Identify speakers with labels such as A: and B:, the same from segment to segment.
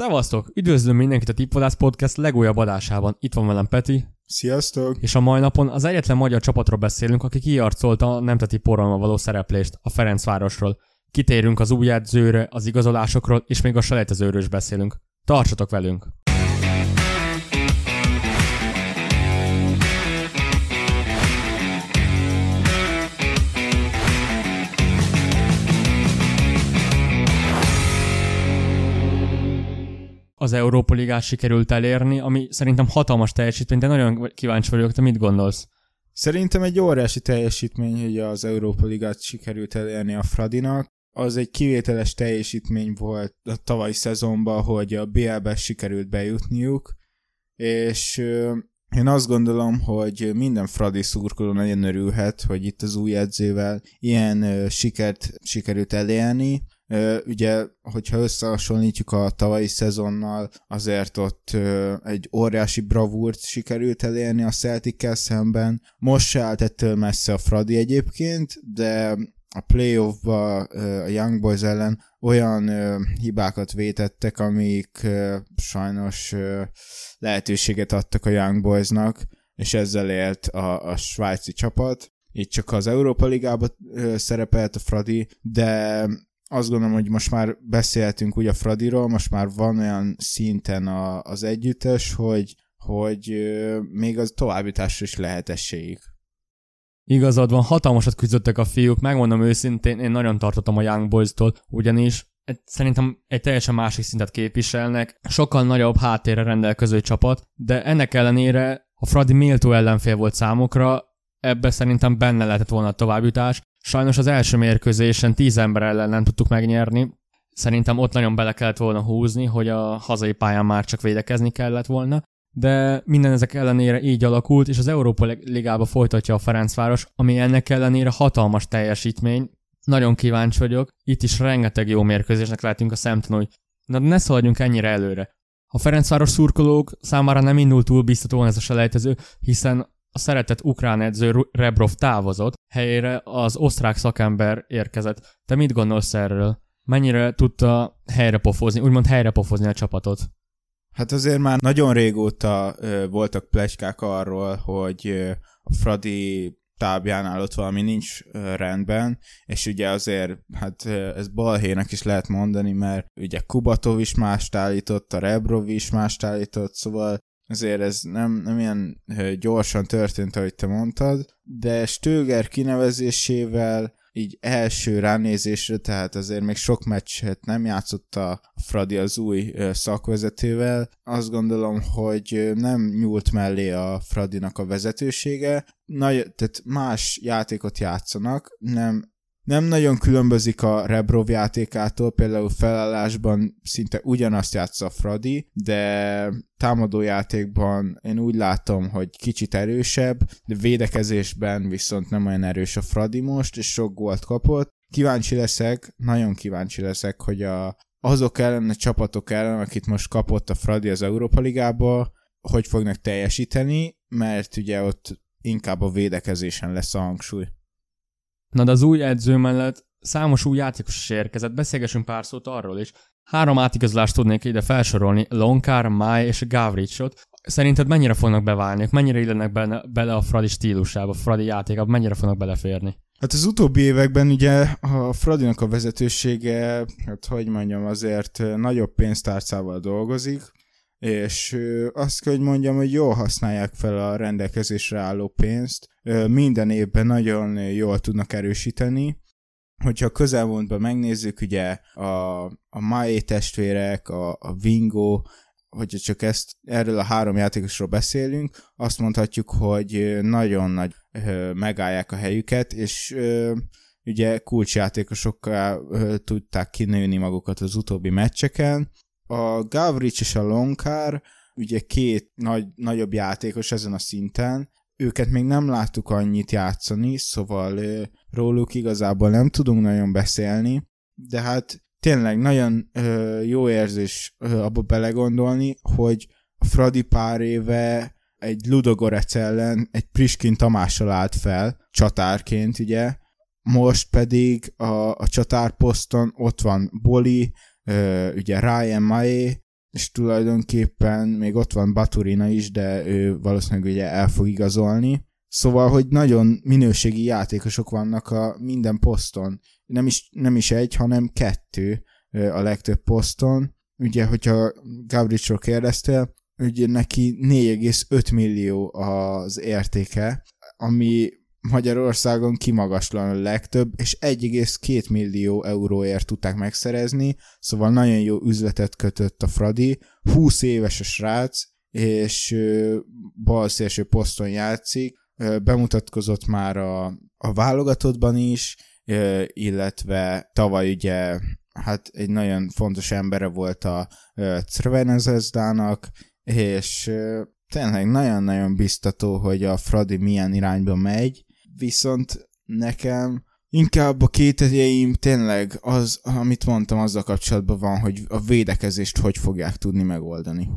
A: Szevasztok! Üdvözlöm mindenkit a Tipvadász Podcast legújabb adásában. Itt van velem Peti.
B: Sziasztok!
A: És a mai napon az egyetlen magyar csapatról beszélünk, aki kiarcolta a nemzeti poralma való szereplést, a Ferencvárosról. Kitérünk az új edzőre, az igazolásokról, és még a selejtezőről is beszélünk. Tartsatok velünk! Az Európa Ligát sikerült elérni, ami szerintem hatalmas teljesítmény, de nagyon kíváncsi vagyok, te mit gondolsz?
B: Szerintem egy óriási teljesítmény, hogy az Európa Ligát sikerült elérni a Fradinak. Az egy kivételes teljesítmény volt a tavalyi szezonban, hogy a BL-be sikerült bejutniuk, és én azt gondolom, hogy minden Fradi szurkoló nagyon örülhet, hogy itt az új edzővel ilyen sikert sikerült elérni, Ugye, hogyha összehasonlítjuk a tavalyi szezonnal, azért ott egy óriási bravúrt sikerült elérni a celtic szemben. Most se állt ettől messze a Fradi egyébként, de a playoffba a Young Boys ellen olyan hibákat vétettek, amik sajnos lehetőséget adtak a Young Boysnak, és ezzel élt a, a svájci csapat. Itt csak az Európa Ligában szerepelt a Fradi, de azt gondolom, hogy most már beszélhetünk úgy a Fradiról, most már van olyan szinten a, az együttes, hogy, hogy még az továbbításra is lehet esélyük.
A: Igazad van, hatalmasat küzdöttek a fiúk, megmondom őszintén, én nagyon tartottam a Young Boys-tól, ugyanis szerintem egy teljesen másik szintet képviselnek, sokkal nagyobb háttérre rendelkező csapat, de ennek ellenére a Fradi méltó ellenfél volt számukra, ebbe szerintem benne lehetett volna a továbbjutás, Sajnos az első mérkőzésen tíz ember ellen nem tudtuk megnyerni. Szerintem ott nagyon bele kellett volna húzni, hogy a hazai pályán már csak védekezni kellett volna. De minden ezek ellenére így alakult, és az Európa Ligába folytatja a Ferencváros, ami ennek ellenére hatalmas teljesítmény. Nagyon kíváncsi vagyok. Itt is rengeteg jó mérkőzésnek lehetünk a szemtanúi. Na de ne szaladjunk ennyire előre. A Ferencváros szurkolók számára nem indult túl biztatóan ez a selejtező, hiszen a szeretett ukrán edző Rebrov távozott, helyére az osztrák szakember érkezett. Te mit gondolsz erről? Mennyire tudta helyre pofozni, úgymond helyre pofozni a csapatot?
B: Hát azért már nagyon régóta ö, voltak plegykák arról, hogy ö, a Fradi tábjánál ott valami nincs ö, rendben, és ugye azért, hát ö, ez balhének is lehet mondani, mert ugye Kubatov is mást állított, a Rebrov is mást állított, szóval azért ez nem, nem ilyen gyorsan történt, ahogy te mondtad, de Stöger kinevezésével így első ránézésre, tehát azért még sok meccset nem játszott a Fradi az új szakvezetővel. Azt gondolom, hogy nem nyúlt mellé a Fradinak a vezetősége, Nagy, tehát más játékot játszanak, nem nem nagyon különbözik a Rebrov játékától, például felállásban szinte ugyanazt játsza Fradi, de támadó játékban én úgy látom, hogy kicsit erősebb, de védekezésben viszont nem olyan erős a Fradi most, és sok gólt kapott. Kíváncsi leszek, nagyon kíváncsi leszek, hogy a, azok ellen, a csapatok ellen, akit most kapott a Fradi az Európa Ligába, hogy fognak teljesíteni, mert ugye ott inkább a védekezésen lesz a hangsúly.
A: Na de az új edző mellett számos új játékos is érkezett, beszélgessünk pár szót arról is. Három átigazolást tudnék ide felsorolni, Lonkár, Mai és Gavricsot. Szerinted mennyire fognak beválni, mennyire illenek bele, bele a Fradi stílusába, a Fradi játékába, mennyire fognak beleférni?
B: Hát az utóbbi években ugye a Fradinak a vezetősége, hát hogy mondjam, azért nagyobb pénztárcával dolgozik, és azt kell, hogy mondjam, hogy jól használják fel a rendelkezésre álló pénzt, minden évben nagyon jól tudnak erősíteni, hogyha a közelmúltban megnézzük, ugye a, a Mae testvérek, a, a Vingo, hogyha csak ezt erről a három játékosról beszélünk, azt mondhatjuk, hogy nagyon nagy megállják a helyüket, és ugye kulcsjátékosokkal tudták kinőni magukat az utóbbi meccseken, a Gavric és a Lonkár, ugye két nagy, nagyobb játékos ezen a szinten, őket még nem láttuk annyit játszani, szóval ö, róluk igazából nem tudunk nagyon beszélni, de hát tényleg nagyon ö, jó érzés ö, abba belegondolni, hogy a Fradi pár éve egy Ludogorec ellen egy Priskin Tamással állt fel, csatárként ugye, most pedig a, a csatárposzton ott van Boli, ugye Ryan Mae, és tulajdonképpen még ott van Baturina is, de ő valószínűleg ugye el fog igazolni. Szóval, hogy nagyon minőségi játékosok vannak a minden poszton. Nem is, nem is egy, hanem kettő a legtöbb poszton. Ugye, hogyha Gabricsról kérdeztél, ugye neki 4,5 millió az értéke, ami Magyarországon kimagaslan a legtöbb, és 1,2 millió euróért tudták megszerezni, szóval nagyon jó üzletet kötött a Fradi, 20 éves a srác, és bal szélső poszton játszik, bemutatkozott már a, a válogatottban is, illetve tavaly ugye hát egy nagyon fontos embere volt a Crvenezezdának, és tényleg nagyon-nagyon biztató, hogy a Fradi milyen irányba megy, viszont nekem inkább a kételjeim tényleg az, amit mondtam, azzal kapcsolatban van, hogy a védekezést hogy fogják tudni megoldani.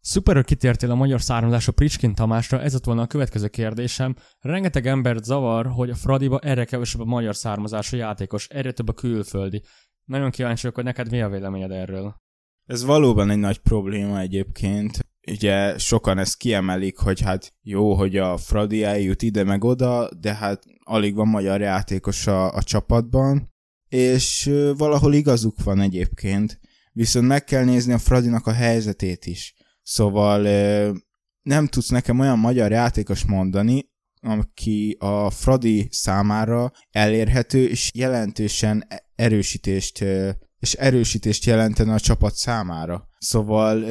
A: Szuper, hogy kitértél a magyar származású Pricskin Tamásra, ez ott volna a következő kérdésem. Rengeteg embert zavar, hogy a Fradiba erre kevesebb a magyar származású játékos, erre több a külföldi. Nagyon kíváncsi vagyok, hogy neked mi a véleményed erről.
B: Ez valóban egy nagy probléma egyébként. Ugye sokan ezt kiemelik, hogy hát jó, hogy a Fradi eljut ide meg oda, de hát alig van magyar játékos a, a csapatban, és valahol igazuk van egyébként. Viszont meg kell nézni a Fradinak a helyzetét is Szóval nem tudsz nekem olyan magyar játékos mondani, aki a Fradi számára elérhető, és jelentősen erősítést és erősítést jelentene a csapat számára. Szóval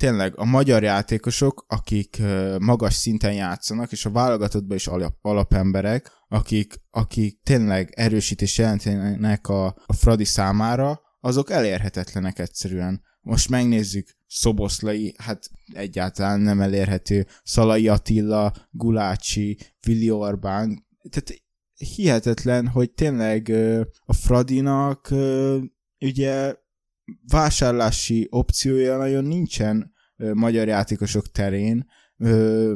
B: tényleg a magyar játékosok, akik magas szinten játszanak, és a válogatottban is alap, alapemberek, akik, akik tényleg erősítést jelentenek a, a Fradi számára, azok elérhetetlenek egyszerűen. Most megnézzük, Szoboszlai, hát egyáltalán nem elérhető, Szalai Attila, Gulácsi, Vili Orbán, tehát hihetetlen, hogy tényleg a Fradinak ugye vásárlási opciója nagyon nincsen magyar játékosok terén,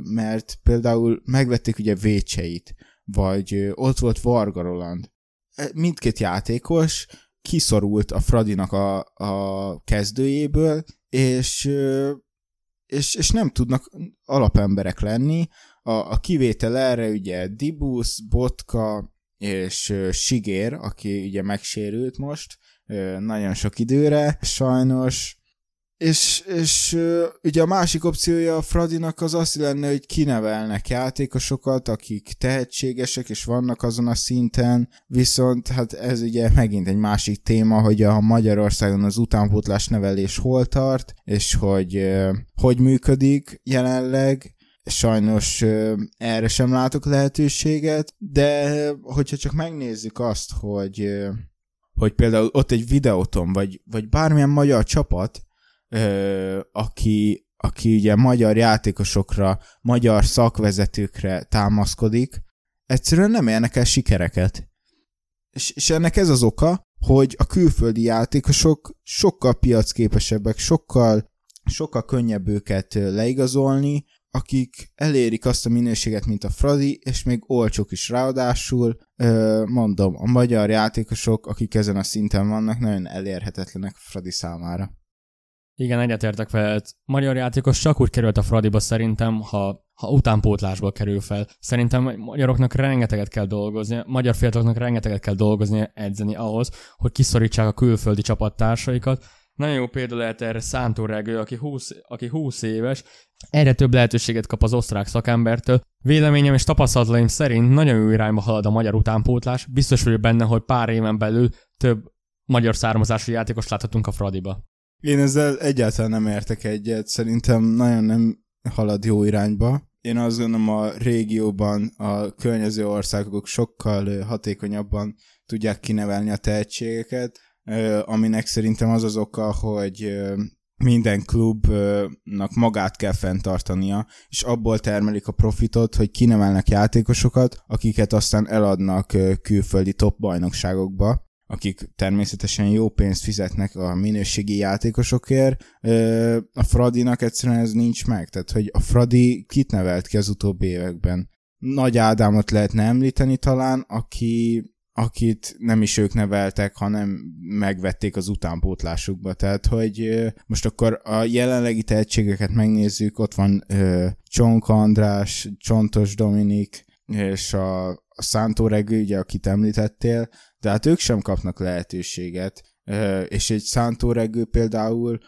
B: mert például megvették ugye Vécseit, vagy ott volt Varga Roland. Mindkét játékos kiszorult a Fradinak a, a kezdőjéből, és, és, és nem tudnak alapemberek lenni. A, a kivétel erre ugye Dibus, Botka és Sigér, aki ugye megsérült most nagyon sok időre, sajnos. És, és ugye a másik opciója a Fradinak az az lenne, hogy kinevelnek játékosokat, akik tehetségesek és vannak azon a szinten, viszont hát ez ugye megint egy másik téma, hogy a Magyarországon az utánpótlás nevelés hol tart, és hogy hogy működik jelenleg, sajnos erre sem látok lehetőséget, de hogyha csak megnézzük azt, hogy hogy például ott egy videóton, vagy, vagy bármilyen magyar csapat, ö, aki, aki ugye magyar játékosokra, magyar szakvezetőkre támaszkodik, egyszerűen nem érnek el sikereket. És, és ennek ez az oka, hogy a külföldi játékosok sokkal piacképesebbek, sokkal, sokkal könnyebb őket leigazolni, akik elérik azt a minőséget, mint a Fradi, és még olcsók is ráadásul. Mondom, a magyar játékosok, akik ezen a szinten vannak, nagyon elérhetetlenek Fradi számára.
A: Igen, egyetértek veled. Magyar játékos csak úgy került a Fradiba szerintem, ha, ha utánpótlásból kerül fel. Szerintem magyaroknak rengeteget kell dolgozni, magyar fiataloknak rengeteget kell dolgozni, edzeni ahhoz, hogy kiszorítsák a külföldi csapattársaikat. Nagyon jó példa lehet erre Szántó Regő, aki 20, aki 20 éves, erre több lehetőséget kap az osztrák szakembertől. Véleményem és tapasztalataim szerint nagyon jó irányba halad a magyar utánpótlás. Biztos vagyok benne, hogy pár éven belül több magyar származású játékos láthatunk a Fradiba.
B: Én ezzel egyáltalán nem értek egyet, szerintem nagyon nem halad jó irányba. Én azt gondolom a régióban a környező országok sokkal hatékonyabban tudják kinevelni a tehetségeket, aminek szerintem az az oka, hogy minden klubnak magát kell fenntartania, és abból termelik a profitot, hogy kinevelnek játékosokat, akiket aztán eladnak külföldi top bajnokságokba, akik természetesen jó pénzt fizetnek a minőségi játékosokért, a Fradinak egyszerűen ez nincs meg. Tehát, hogy a Fradi kit nevelt ki az utóbbi években? Nagy Ádámot lehetne említeni talán, aki, akit nem is ők neveltek, hanem megvették az utánpótlásukba. Tehát, hogy most akkor a jelenlegi tehetségeket megnézzük, ott van Csonka András, Csontos Dominik, és a, a Szántó Regő, ugye, akit említettél, de hát ők sem kapnak lehetőséget. És egy Szántó Regő például,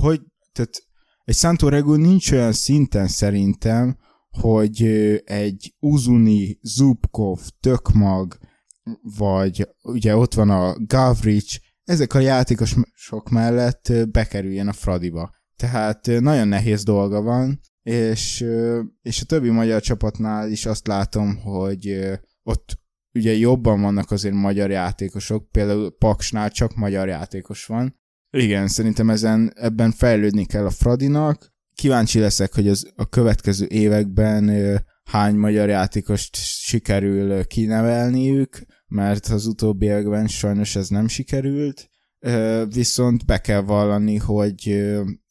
B: hogy, tehát egy Szántó Regő nincs olyan szinten szerintem, hogy egy Uzuni, Zubkov, Tökmag, vagy ugye ott van a Gavric, ezek a játékosok mellett bekerüljen a Fradiba. Tehát nagyon nehéz dolga van, és, és a többi magyar csapatnál is azt látom, hogy ott ugye jobban vannak azért magyar játékosok, például Paksnál csak magyar játékos van. Igen, szerintem ezen, ebben fejlődni kell a Fradinak. Kíváncsi leszek, hogy az, a következő években hány magyar játékost sikerül kinevelniük, mert az utóbbi években sajnos ez nem sikerült, viszont be kell vallani, hogy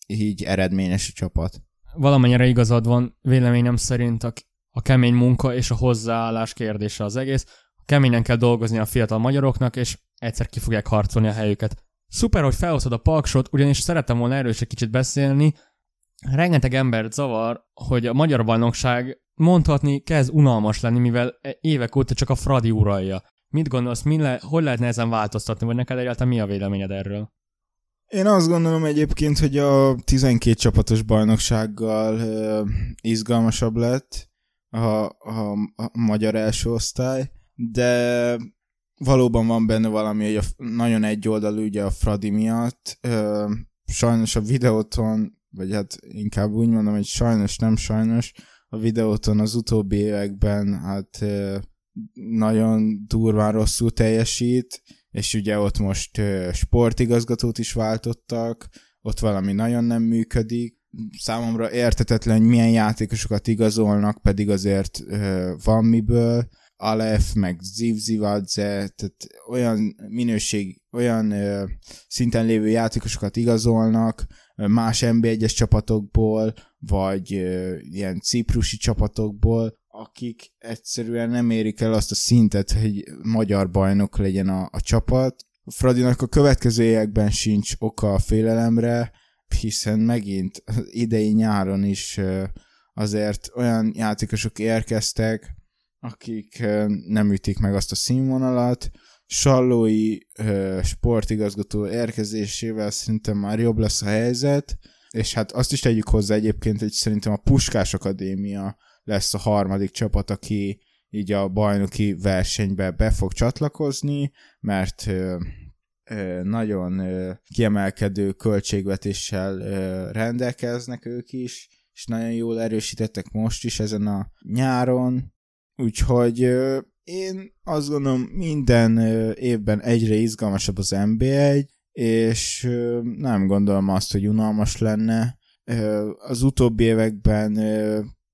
B: így eredményes a csapat.
A: Valamennyire igazad van, véleményem szerint a, a kemény munka és a hozzáállás kérdése az egész. Keményen kell dolgozni a fiatal magyaroknak, és egyszer ki fogják harcolni a helyüket. Szuper, hogy felhoztad a paksot, ugyanis szeretem volna erről is egy kicsit beszélni. Rengeteg embert zavar, hogy a magyar bajnokság mondhatni kezd unalmas lenni, mivel évek óta csak a Fradi uralja. Mit gondolsz, mi le, hogy lehetne ezen változtatni, vagy neked egyáltalán mi a véleményed erről?
B: Én azt gondolom egyébként, hogy a 12 csapatos bajnoksággal uh, izgalmasabb lett a, a, a magyar első osztály, de valóban van benne valami, hogy a, nagyon egyoldalú ugye a Fradi miatt. Uh, sajnos a videóton, vagy hát inkább úgy mondom, hogy sajnos, nem sajnos, a videóton az utóbbi években hát nagyon durván rosszul teljesít, és ugye ott most sportigazgatót is váltottak, ott valami nagyon nem működik. Számomra értetetlen, hogy milyen játékosokat igazolnak, pedig azért van miből. Alef, meg Zivzivadze, tehát olyan minőség, olyan ö, szinten lévő játékosokat igazolnak, más NB1-es csapatokból, vagy ilyen ciprusi csapatokból, akik egyszerűen nem érik el azt a szintet, hogy magyar bajnok legyen a, a csapat. Fradinak a következő években sincs oka a félelemre, hiszen megint idei nyáron is azért olyan játékosok érkeztek, akik nem ütik meg azt a színvonalat. Sallói sportigazgató érkezésével szerintem már jobb lesz a helyzet, és hát azt is tegyük hozzá egyébként, hogy szerintem a Puskás Akadémia lesz a harmadik csapat, aki így a bajnoki versenybe be fog csatlakozni, mert ö, ö, nagyon ö, kiemelkedő költségvetéssel ö, rendelkeznek ők is, és nagyon jól erősítettek most is ezen a nyáron, úgyhogy ö, én azt gondolom minden évben egyre izgalmasabb az NB1, és nem gondolom azt, hogy unalmas lenne. Az utóbbi években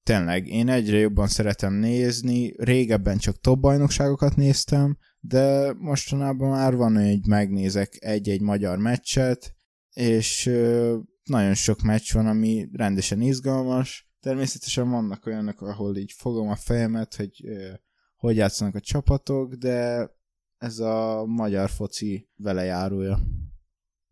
B: tényleg, én egyre jobban szeretem nézni, régebben csak top bajnokságokat néztem, de mostanában már van, hogy megnézek egy-egy magyar meccset, és nagyon sok meccs van, ami rendesen izgalmas. Természetesen vannak olyanok, ahol így fogom a fejemet, hogy hogy játszanak a csapatok, de ez a magyar foci vele járója.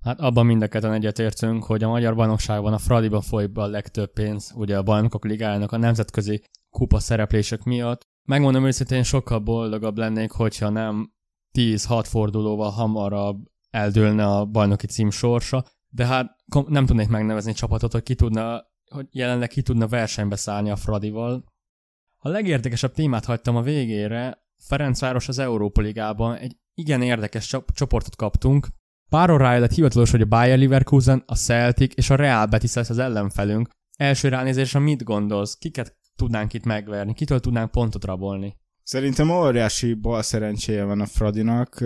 A: Hát abban mind a ketten egyetértünk, hogy a magyar bajnokságban a Fradiba folyik be a legtöbb pénz, ugye a bajnokok ligájának a nemzetközi kupa szereplések miatt. Megmondom őszintén, sokkal boldogabb lennék, hogyha nem 10-6 fordulóval hamarabb eldőlne a bajnoki cím sorsa, de hát nem tudnék megnevezni csapatot, hogy ki tudna, hogy jelenleg ki tudna versenybe szállni a Fradival. A legérdekesebb témát hagytam a végére, Ferencváros az Európa Ligában egy igen érdekes csoportot kaptunk, Páron rájött hivatalos, hogy a Bayer Leverkusen, a Celtic és a Real Betis lesz az ellenfelünk. Első ránézésre mit gondolsz? Kiket tudnánk itt megverni? Kitől tudnánk pontot rabolni?
B: Szerintem óriási bal szerencséje van a Fradinak.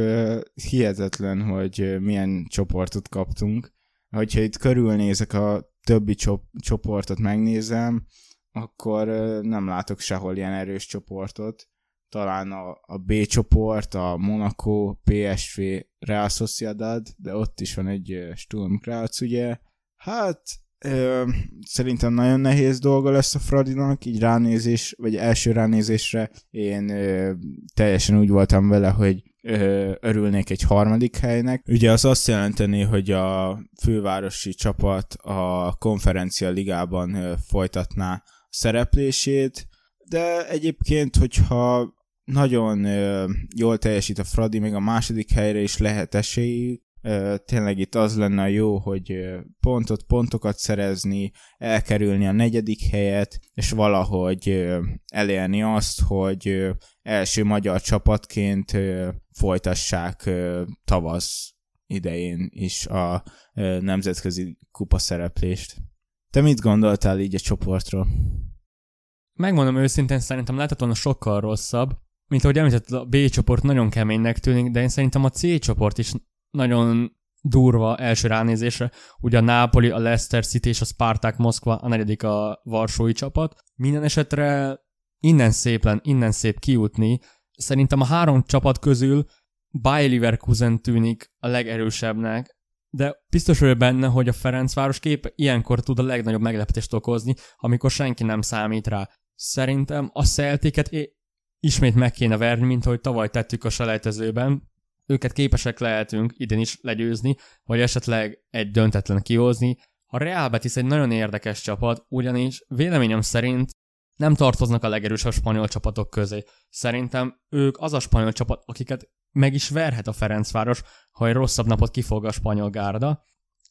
B: Hihetetlen, hogy milyen csoportot kaptunk. Hogyha itt körülnézek a többi csoportot megnézem, akkor nem látok sehol ilyen erős csoportot talán a, a B csoport, a Monaco, PSV, Real Sociedad, de ott is van egy Sturm Graz, ugye. Hát ö, szerintem nagyon nehéz dolga lesz a Fradinak, így ránézés, vagy első ránézésre én ö, teljesen úgy voltam vele, hogy örülnék egy harmadik helynek. Ugye az azt jelenteni, hogy a fővárosi csapat a konferencia ligában folytatná szereplését, de egyébként, hogyha nagyon jól teljesít a Fradi, még a második helyre is lehet esélyük, tényleg itt az lenne a jó, hogy pontot, pontokat szerezni, elkerülni a negyedik helyet, és valahogy elérni azt, hogy első magyar csapatként folytassák tavasz idején is a nemzetközi kupa szereplést. Te mit gondoltál így a csoportról?
A: Megmondom őszintén, szerintem lehetett volna sokkal rosszabb. Mint ahogy említett, a B csoport nagyon keménynek tűnik, de én szerintem a C csoport is nagyon durva első ránézésre. Ugye a Napoli, a Leicester City és a Spartak Moszkva, a negyedik a Varsói csapat. Minden esetre innen szép len, innen szép kijutni. Szerintem a három csapat közül Bayer Leverkusen tűnik a legerősebbnek, de biztos vagyok benne, hogy a Ferencváros kép ilyenkor tud a legnagyobb meglepetést okozni, amikor senki nem számít rá. Szerintem a Celticet ismét meg kéne verni, mint ahogy tavaly tettük a selejtezőben, őket képesek lehetünk idén is legyőzni, vagy esetleg egy döntetlen kihozni. A Real Betis egy nagyon érdekes csapat, ugyanis véleményem szerint nem tartoznak a legerősebb spanyol csapatok közé. Szerintem ők az a spanyol csapat, akiket meg is verhet a Ferencváros, ha egy rosszabb napot kifog a spanyol gárda.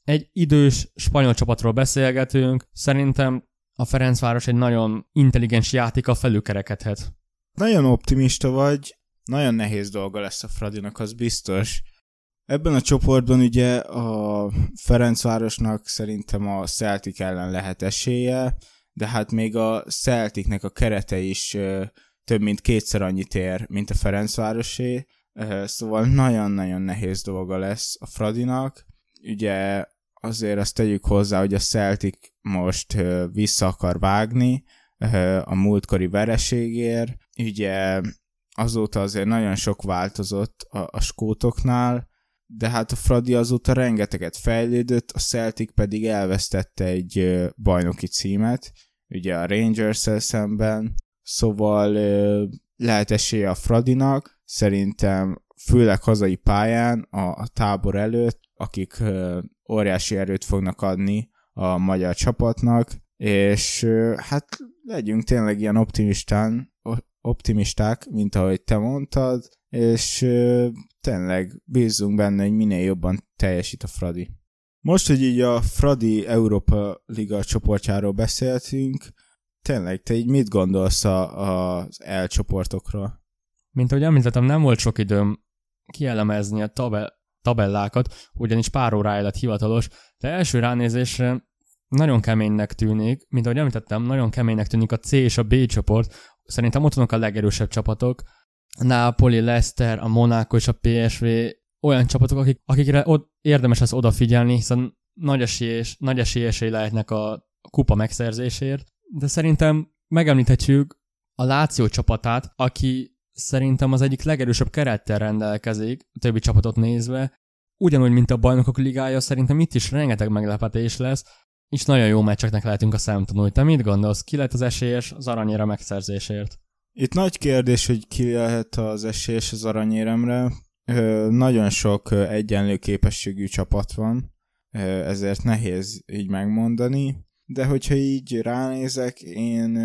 A: Egy idős spanyol csapatról beszélgetünk, szerintem a Ferencváros egy nagyon intelligens játéka felülkerekedhet.
B: Nagyon optimista vagy, nagyon nehéz dolga lesz a Fradinak, az biztos. Ebben a csoportban ugye a Ferencvárosnak szerintem a Celtic ellen lehet esélye, de hát még a Celticnek a kerete is több mint kétszer annyit ér, mint a Ferencvárosé, szóval nagyon-nagyon nehéz dolga lesz a Fradinak. Ugye azért azt tegyük hozzá, hogy a Celtic most vissza akar vágni a múltkori vereségért, ugye azóta azért nagyon sok változott a, a skótoknál, de hát a Fradi azóta rengeteget fejlődött, a Celtic pedig elvesztette egy bajnoki címet, ugye a rangers szemben, szóval lehet esélye a Fradinak, szerintem főleg hazai pályán, a, tábor előtt, akik óriási erőt fognak adni a magyar csapatnak, és hát legyünk tényleg ilyen optimistán, optimisták, mint ahogy te mondtad, és tényleg bízzunk benne, hogy minél jobban teljesít a Fradi. Most, hogy így a Fradi Európa Liga csoportjáról beszéltünk, tényleg te így mit gondolsz az elcsoportokról?
A: Mint ahogy említettem, nem volt sok időm kielemezni a tabel, tabellákat, ugyanis pár órája lett hivatalos, de első ránézésre nagyon keménynek tűnik, mint ahogy említettem, nagyon keménynek tűnik a C és a B csoport, Szerintem ott vannak a legerősebb csapatok. Napoli, Leicester, a Monaco és a PSV olyan csapatok, akik, akikre od, érdemes lesz odafigyelni, hiszen nagy, esélyes, nagy esélyesei lehetnek a kupa megszerzésért. De szerintem megemlíthetjük a Láció csapatát, aki szerintem az egyik legerősebb kerettel rendelkezik, többi csapatot nézve. Ugyanúgy, mint a bajnokok ligája, szerintem itt is rengeteg meglepetés lesz, és nagyon jó meccseknek lehetünk a szemtanúi. Te mit gondolsz? Ki lehet az esélyes az aranyére megszerzésért?
B: Itt nagy kérdés, hogy ki lehet az esélyes az aranyéremre. Nagyon sok egyenlő képességű csapat van, ezért nehéz így megmondani, de hogyha így ránézek, én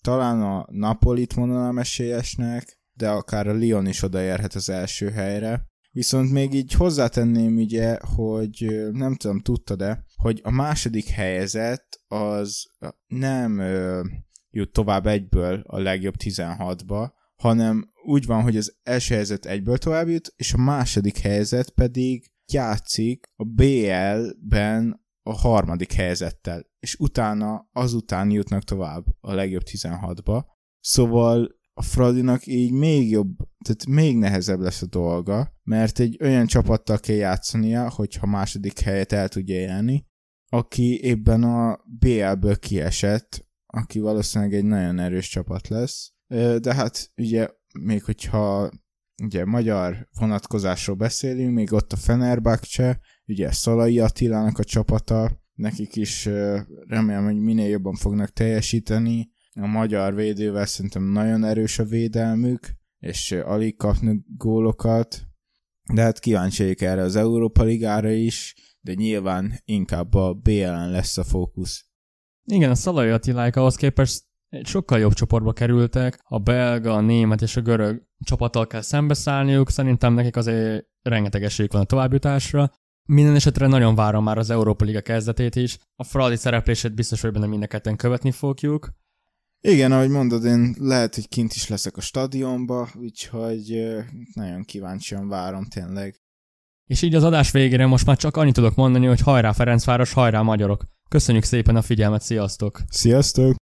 B: talán a Napolit mondanám esélyesnek, de akár a Lyon is odaérhet az első helyre. Viszont még így hozzátenném ugye, hogy nem tudom, tudtad-e, hogy a második helyezett az nem ö, jut tovább egyből a legjobb 16-ba, hanem úgy van, hogy az első helyzet egyből tovább jut, és a második helyzet pedig játszik a BL-ben a harmadik helyzettel, és utána azután jutnak tovább a legjobb 16-ba. Szóval a Fradinak így még jobb, tehát még nehezebb lesz a dolga, mert egy olyan csapattal kell játszania, hogyha második helyet el tudja élni, aki éppen a BL-ből kiesett, aki valószínűleg egy nagyon erős csapat lesz, de hát ugye még hogyha ugye magyar vonatkozásról beszélünk, még ott a Fenerbahce, ugye Szalai Attilának a csapata, nekik is remélem, hogy minél jobban fognak teljesíteni, a magyar védővel szerintem nagyon erős a védelmük, és alig kapnak gólokat, de hát kíváncsi erre az Európa Ligára is, de nyilván inkább a BL-en lesz a fókusz.
A: Igen, a Szalai Attilák ahhoz képest sokkal jobb csoportba kerültek, a belga, a német és a görög csapattal kell szembeszállniuk, szerintem nekik azért rengeteg esélyük van a továbbjutásra. Minden esetre nagyon várom már az Európa Liga kezdetét is. A Fradi szereplését biztos, hogy benne mind követni fogjuk.
B: Igen, ahogy mondod, én lehet, hogy kint is leszek a stadionba, úgyhogy nagyon kíváncsian várom tényleg.
A: És így az adás végére most már csak annyit tudok mondani, hogy hajrá Ferencváros, hajrá magyarok! Köszönjük szépen a figyelmet, sziasztok!
B: Sziasztok!